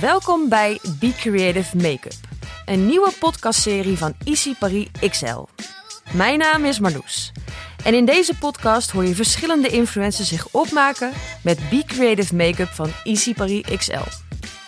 Welkom bij Be Creative Makeup, een nieuwe podcastserie van Easy Paris XL. Mijn naam is Marloes en in deze podcast hoor je verschillende influencers zich opmaken met Be Creative Makeup van Easy Paris XL.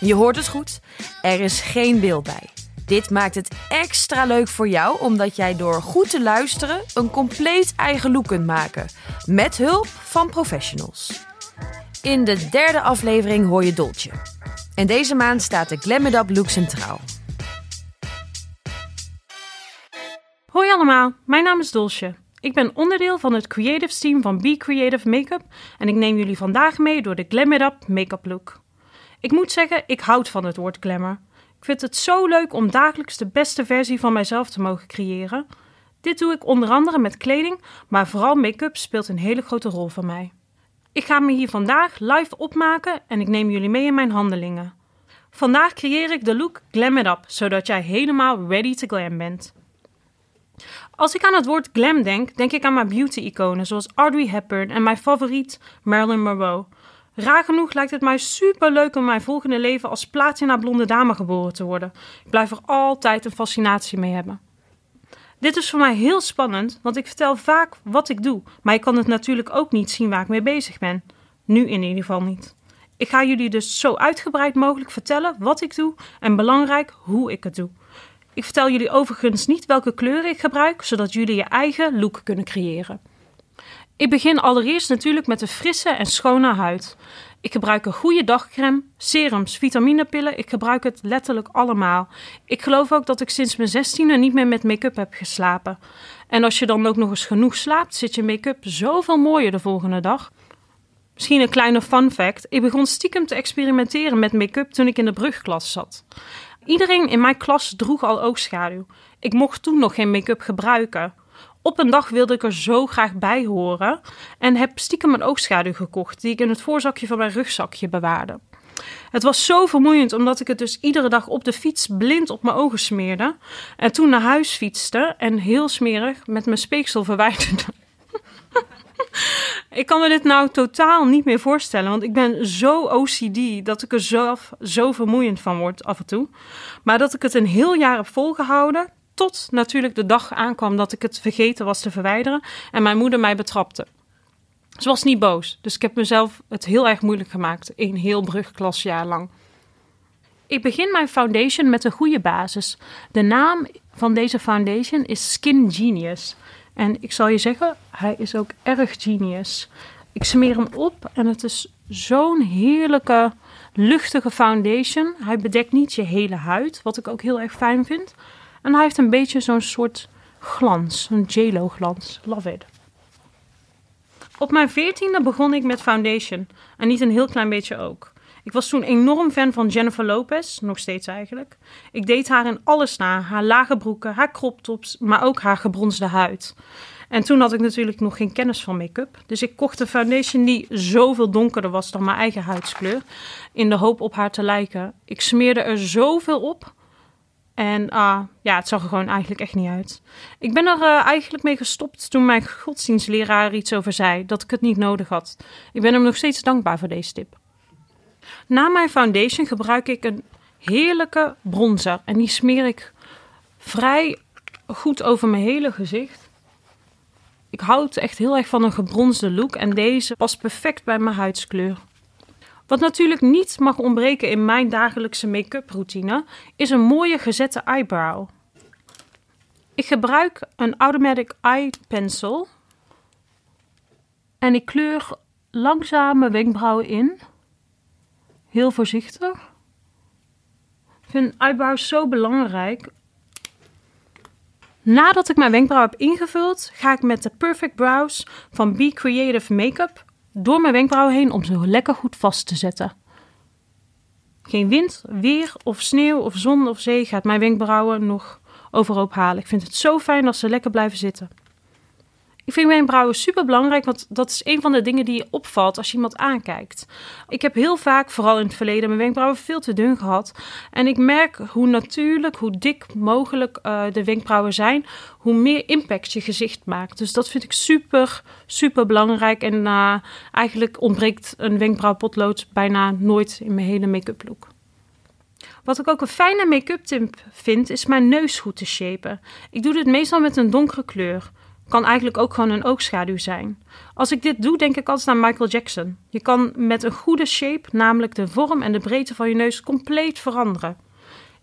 Je hoort het goed, er is geen beeld bij. Dit maakt het extra leuk voor jou omdat jij door goed te luisteren een compleet eigen look kunt maken, met hulp van professionals. In de derde aflevering hoor je Dolce. En deze maand staat de Glam It Up look centraal. Hoi allemaal, mijn naam is Dolce. Ik ben onderdeel van het creative team van Be Creative Makeup en ik neem jullie vandaag mee door de Glam It Up make-up look. Ik moet zeggen, ik houd van het woord glamour. Ik vind het zo leuk om dagelijks de beste versie van mijzelf te mogen creëren. Dit doe ik onder andere met kleding, maar vooral make-up speelt een hele grote rol voor mij. Ik ga me hier vandaag live opmaken en ik neem jullie mee in mijn handelingen. Vandaag creëer ik de look Glam It Up, zodat jij helemaal ready to glam bent. Als ik aan het woord glam denk, denk ik aan mijn beauty-iconen zoals Audrey Hepburn en mijn favoriet Marilyn Monroe. Raar genoeg lijkt het mij super leuk om mijn volgende leven als platina blonde dame geboren te worden. Ik blijf er altijd een fascinatie mee hebben. Dit is voor mij heel spannend, want ik vertel vaak wat ik doe, maar ik kan het natuurlijk ook niet zien waar ik mee bezig ben. Nu in ieder geval niet. Ik ga jullie dus zo uitgebreid mogelijk vertellen wat ik doe en belangrijk hoe ik het doe. Ik vertel jullie overigens niet welke kleuren ik gebruik, zodat jullie je eigen look kunnen creëren. Ik begin allereerst natuurlijk met een frisse en schone huid. Ik gebruik een goede dagcreme, serums, vitaminepillen. Ik gebruik het letterlijk allemaal. Ik geloof ook dat ik sinds mijn zestiende niet meer met make-up heb geslapen. En als je dan ook nog eens genoeg slaapt, zit je make-up zoveel mooier de volgende dag. Misschien een kleine fun fact. Ik begon stiekem te experimenteren met make-up toen ik in de brugklas zat. Iedereen in mijn klas droeg al oogschaduw. Ik mocht toen nog geen make-up gebruiken. Op een dag wilde ik er zo graag bij horen en heb stiekem een oogschaduw gekocht die ik in het voorzakje van mijn rugzakje bewaarde. Het was zo vermoeiend omdat ik het dus iedere dag op de fiets blind op mijn ogen smeerde en toen naar huis fietste en heel smerig met mijn speeksel verwijderde. ik kan me dit nou totaal niet meer voorstellen, want ik ben zo OCD dat ik er zelf zo vermoeiend van word af en toe. Maar dat ik het een heel jaar heb volgehouden, tot natuurlijk de dag aankwam dat ik het vergeten was te verwijderen en mijn moeder mij betrapte. Ze was niet boos, dus ik heb mezelf het heel erg moeilijk gemaakt, een heel brugklasjaar lang. Ik begin mijn foundation met een goede basis. De naam van deze foundation is Skin Genius. En ik zal je zeggen, hij is ook erg genius. Ik smeer hem op en het is zo'n heerlijke, luchtige foundation. Hij bedekt niet je hele huid, wat ik ook heel erg fijn vind. En hij heeft een beetje zo'n soort glans, een JLo glans. Love it. Op mijn veertiende begon ik met foundation. En niet een heel klein beetje ook. Ik was toen enorm fan van Jennifer Lopez, nog steeds eigenlijk. Ik deed haar in alles na. Haar lage broeken, haar crop tops, maar ook haar gebronsde huid. En toen had ik natuurlijk nog geen kennis van make-up. Dus ik kocht een foundation die zoveel donkerder was dan mijn eigen huidskleur. In de hoop op haar te lijken. Ik smeerde er zoveel op en uh, ja, het zag er gewoon eigenlijk echt niet uit. Ik ben er uh, eigenlijk mee gestopt toen mijn godsdienstleraar iets over zei, dat ik het niet nodig had. Ik ben hem nog steeds dankbaar voor deze tip. Na mijn foundation gebruik ik een heerlijke bronzer. En die smeer ik vrij goed over mijn hele gezicht. Ik houd echt heel erg van een gebronzde look en deze past perfect bij mijn huidskleur. Wat natuurlijk niet mag ontbreken in mijn dagelijkse make-up routine is een mooie gezette eyebrow. Ik gebruik een Automatic Eye Pencil en ik kleur langzaam mijn wenkbrauwen in. Heel voorzichtig. Ik vind eyebrows zo belangrijk. Nadat ik mijn wenkbrauw heb ingevuld, ga ik met de Perfect Brows van Be Creative Makeup door mijn wenkbrauwen heen om ze lekker goed vast te zetten. Geen wind, weer of sneeuw of zon of zee gaat mijn wenkbrauwen nog overhoop halen. Ik vind het zo fijn als ze lekker blijven zitten. Ik vind wenkbrauwen super belangrijk, want dat is een van de dingen die je opvalt als je iemand aankijkt. Ik heb heel vaak, vooral in het verleden, mijn wenkbrauwen veel te dun gehad. En ik merk hoe natuurlijk, hoe dik mogelijk uh, de wenkbrauwen zijn, hoe meer impact je gezicht maakt. Dus dat vind ik super, super belangrijk. En uh, eigenlijk ontbreekt een wenkbrauwpotlood bijna nooit in mijn hele make-up look. Wat ik ook een fijne make-up tip vind, is mijn neus goed te shapen. Ik doe dit meestal met een donkere kleur. Kan eigenlijk ook gewoon een oogschaduw zijn. Als ik dit doe, denk ik altijd aan Michael Jackson. Je kan met een goede shape, namelijk de vorm en de breedte van je neus, compleet veranderen.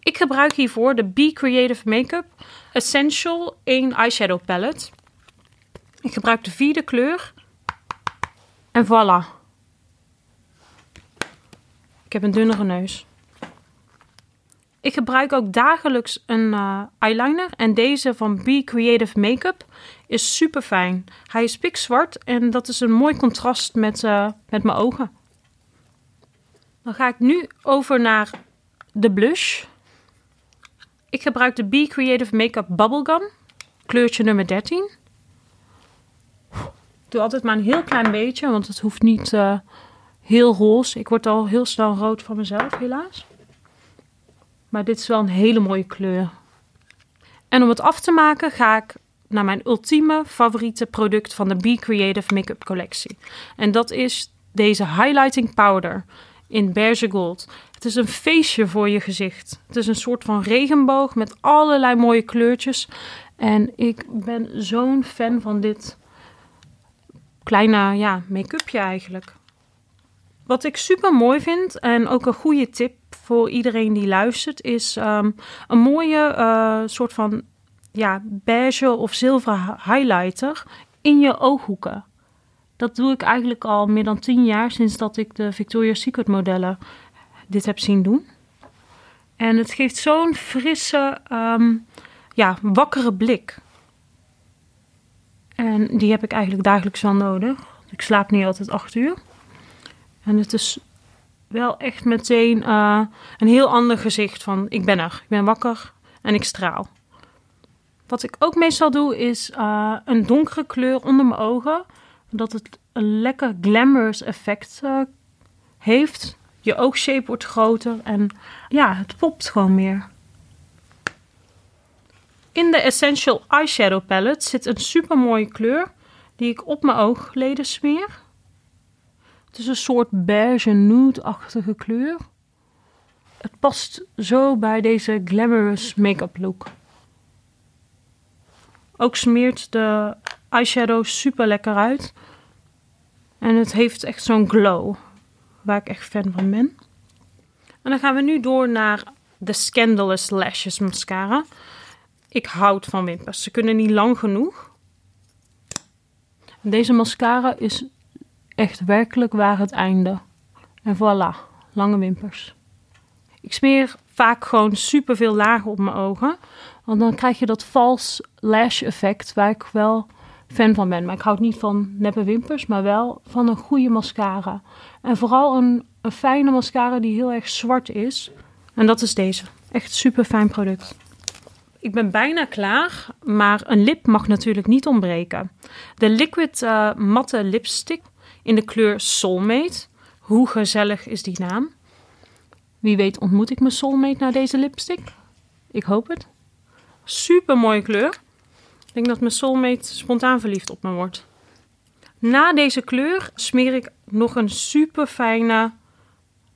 Ik gebruik hiervoor de Be Creative Makeup Essential 1 Eyeshadow Palette. Ik gebruik de vierde kleur. En voilà. Ik heb een dunnere neus. Ik gebruik ook dagelijks een uh, eyeliner. En deze van Be Creative Makeup is super fijn. Hij is pikzwart en dat is een mooi contrast met, uh, met mijn ogen. Dan ga ik nu over naar de blush. Ik gebruik de Be Creative Makeup Bubblegum. Kleurtje nummer 13. Ik doe altijd maar een heel klein beetje, want het hoeft niet uh, heel roze. Ik word al heel snel rood van mezelf, helaas. Maar dit is wel een hele mooie kleur. En om het af te maken ga ik naar mijn ultieme favoriete product van de Be Creative Makeup collectie. En dat is deze highlighting powder in beige gold. Het is een feestje voor je gezicht. Het is een soort van regenboog met allerlei mooie kleurtjes. En ik ben zo'n fan van dit kleine ja, make-upje eigenlijk. Wat ik super mooi vind en ook een goede tip voor iedereen die luistert, is um, een mooie uh, soort van ja, beige of zilveren highlighter in je ooghoeken. Dat doe ik eigenlijk al meer dan tien jaar sinds dat ik de Victoria's Secret modellen dit heb zien doen. En het geeft zo'n frisse, um, ja, wakkere blik. En die heb ik eigenlijk dagelijks wel nodig. Ik slaap niet altijd acht uur. En het is wel echt meteen uh, een heel ander gezicht van ik ben er. Ik ben wakker en ik straal. Wat ik ook meestal doe is uh, een donkere kleur onder mijn ogen. Dat het een lekker glamorous effect uh, heeft. Je oogshape wordt groter en ja, het popt gewoon meer. In de Essential Eyeshadow Palette zit een super mooie kleur die ik op mijn oogleden smeer. Het is een soort beige nude-achtige kleur. Het past zo bij deze glamorous make-up look. Ook smeert de eyeshadow super lekker uit. En het heeft echt zo'n glow, waar ik echt fan van ben. En dan gaan we nu door naar de Scandalous Lashes Mascara. Ik houd van wimpers. Ze kunnen niet lang genoeg. Deze mascara is echt werkelijk waar het einde. En voilà, lange wimpers. Ik smeer vaak gewoon super veel lagen op mijn ogen. Want dan krijg je dat vals lash effect waar ik wel fan van ben. Maar ik houd niet van neppe wimpers, maar wel van een goede mascara. En vooral een, een fijne mascara die heel erg zwart is. En dat is deze. Echt super fijn product. Ik ben bijna klaar, maar een lip mag natuurlijk niet ontbreken. De Liquid uh, Matte Lipstick in de kleur Soulmate. Hoe gezellig is die naam? Wie weet ontmoet ik mijn soulmate naar deze lipstick? Ik hoop het. Super mooie kleur. Ik denk dat mijn soulmate spontaan verliefd op me wordt. Na deze kleur smeer ik nog een super fijne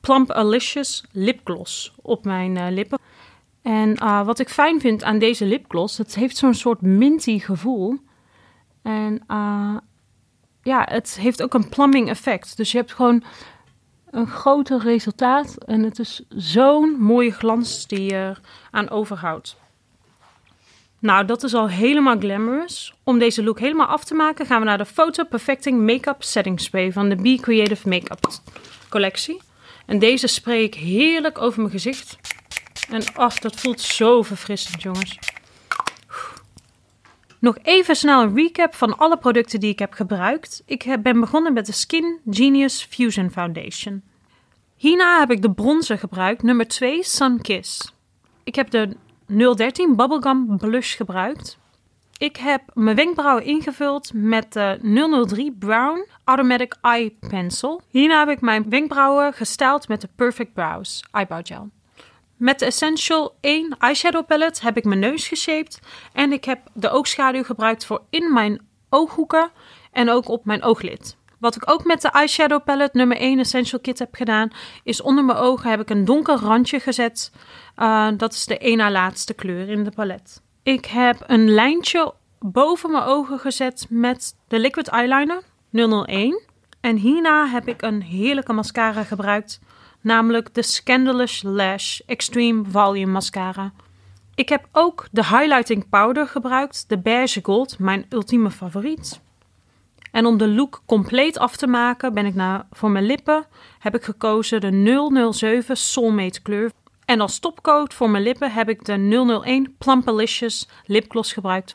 Plump Alicious lipgloss op mijn uh, lippen. En uh, wat ik fijn vind aan deze lipgloss, het heeft zo'n soort minty gevoel. En uh, ja, het heeft ook een plumbing effect. Dus je hebt gewoon een groter resultaat. En het is zo'n mooie glans die je aan overhoudt. Nou, dat is al helemaal glamorous. Om deze look helemaal af te maken, gaan we naar de Photo Perfecting Makeup Setting Spray van de Be Creative Makeup collectie. En deze spray ik heerlijk over mijn gezicht. En ach, dat voelt zo verfrissend, jongens. Nog even snel een recap van alle producten die ik heb gebruikt. Ik ben begonnen met de Skin Genius Fusion Foundation. Hierna heb ik de bronzer gebruikt, nummer 2 Sun Kiss. Ik heb de 013 Bubblegum Blush gebruikt. Ik heb mijn wenkbrauwen ingevuld met de 003 Brown Automatic Eye Pencil. Hierna heb ik mijn wenkbrauwen gestyled met de Perfect Brows Eyebrow Gel. Met de Essential 1 eyeshadow palette heb ik mijn neus geshaped. En ik heb de oogschaduw gebruikt voor in mijn ooghoeken en ook op mijn ooglid. Wat ik ook met de eyeshadow palette nummer 1 Essential Kit heb gedaan, is onder mijn ogen heb ik een donker randje gezet. Uh, dat is de één na laatste kleur in de palet. Ik heb een lijntje boven mijn ogen gezet met de liquid eyeliner 001. En hierna heb ik een heerlijke mascara gebruikt, namelijk de Scandalous Lash Extreme Volume Mascara. Ik heb ook de highlighting powder gebruikt, de beige gold, mijn ultieme favoriet. En om de look compleet af te maken, ben ik naar, voor mijn lippen heb ik gekozen de 007 Soulmate kleur. En als topcoat voor mijn lippen heb ik de 001 Plumpalicious lipgloss gebruikt.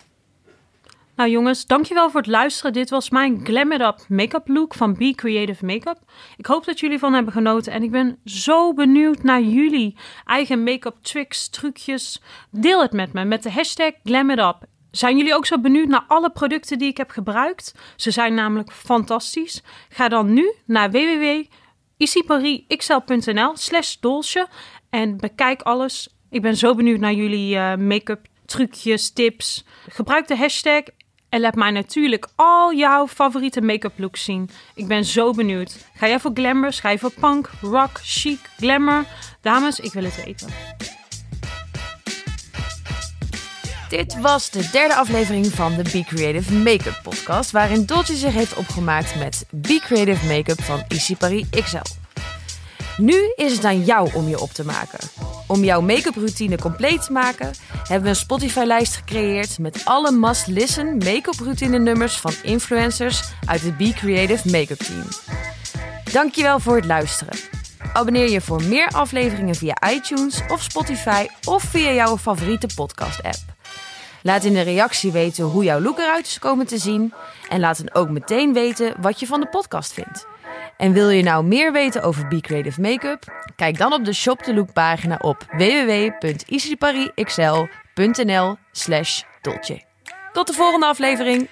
Nou jongens, dankjewel voor het luisteren. Dit was mijn Glam It Up make-up look van Be Creative Makeup. Ik hoop dat jullie van hebben genoten en ik ben zo benieuwd naar jullie eigen make-up tricks, trucjes. Deel het met me met de hashtag Glam It Up. Zijn jullie ook zo benieuwd naar alle producten die ik heb gebruikt? Ze zijn namelijk fantastisch. Ga dan nu naar www.isiparixl.nl slash dolce en bekijk alles. Ik ben zo benieuwd naar jullie uh, make-up trucjes, tips. Gebruik de hashtag en laat mij natuurlijk al jouw favoriete make-up looks zien. Ik ben zo benieuwd. Ga jij voor glamour? Ga voor punk, rock, chic, glamour? Dames, ik wil het weten. Dit was de derde aflevering van de Be Creative Make-up podcast, waarin Dolce zich heeft opgemaakt met Be Creative Make-up van Issy Paris XL. Nu is het aan jou om je op te maken. Om jouw make-up routine compleet te maken, hebben we een Spotify-lijst gecreëerd met alle must-listen make-up routine nummers van influencers uit het Be Creative Make-up team. Dankjewel voor het luisteren. Abonneer je voor meer afleveringen via iTunes of Spotify of via jouw favoriete podcast-app. Laat in de reactie weten hoe jouw look eruit is komen te zien en laat dan ook meteen weten wat je van de podcast vindt. En wil je nou meer weten over Be Creative Makeup? Kijk dan op de Shop the Look pagina op www.easyparisxl.nl slash Tot de volgende aflevering!